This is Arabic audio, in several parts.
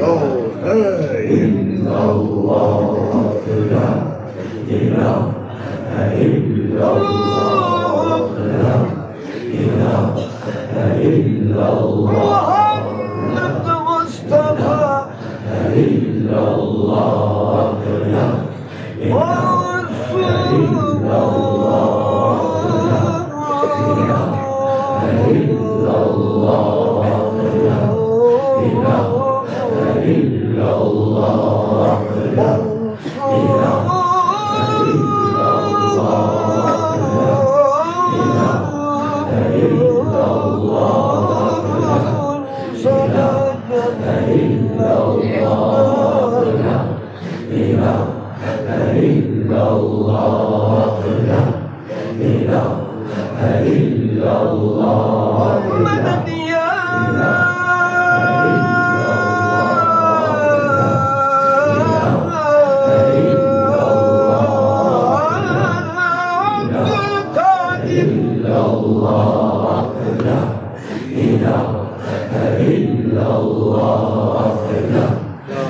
الله لا إلا الله لا إله إلا الله لا إله إلا الله محمد مصطفى إلا الله لا إله الله. الله محمد يا الله لا إله إلا الله لا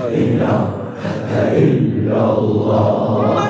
إله إلا الله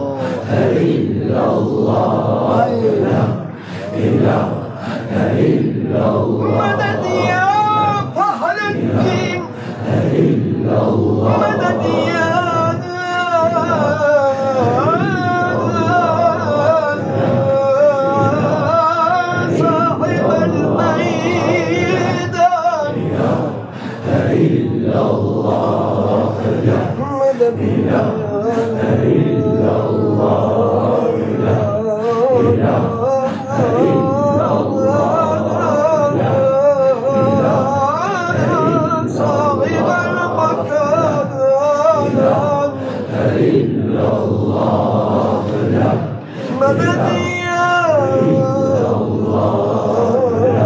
إلا الله لا إله إلا الله مدد يا قهر الدين إلا الله مدد يا Yeah. de ilahe illallah ilahe illallah الله لا مبدئ الله لا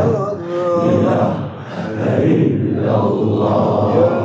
إله إلا الله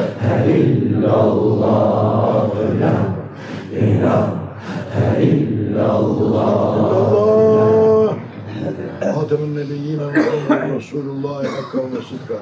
ilahe illallah La ilahe illallah Adem'in nebiyyine ve Resulullah hakka ve sıdka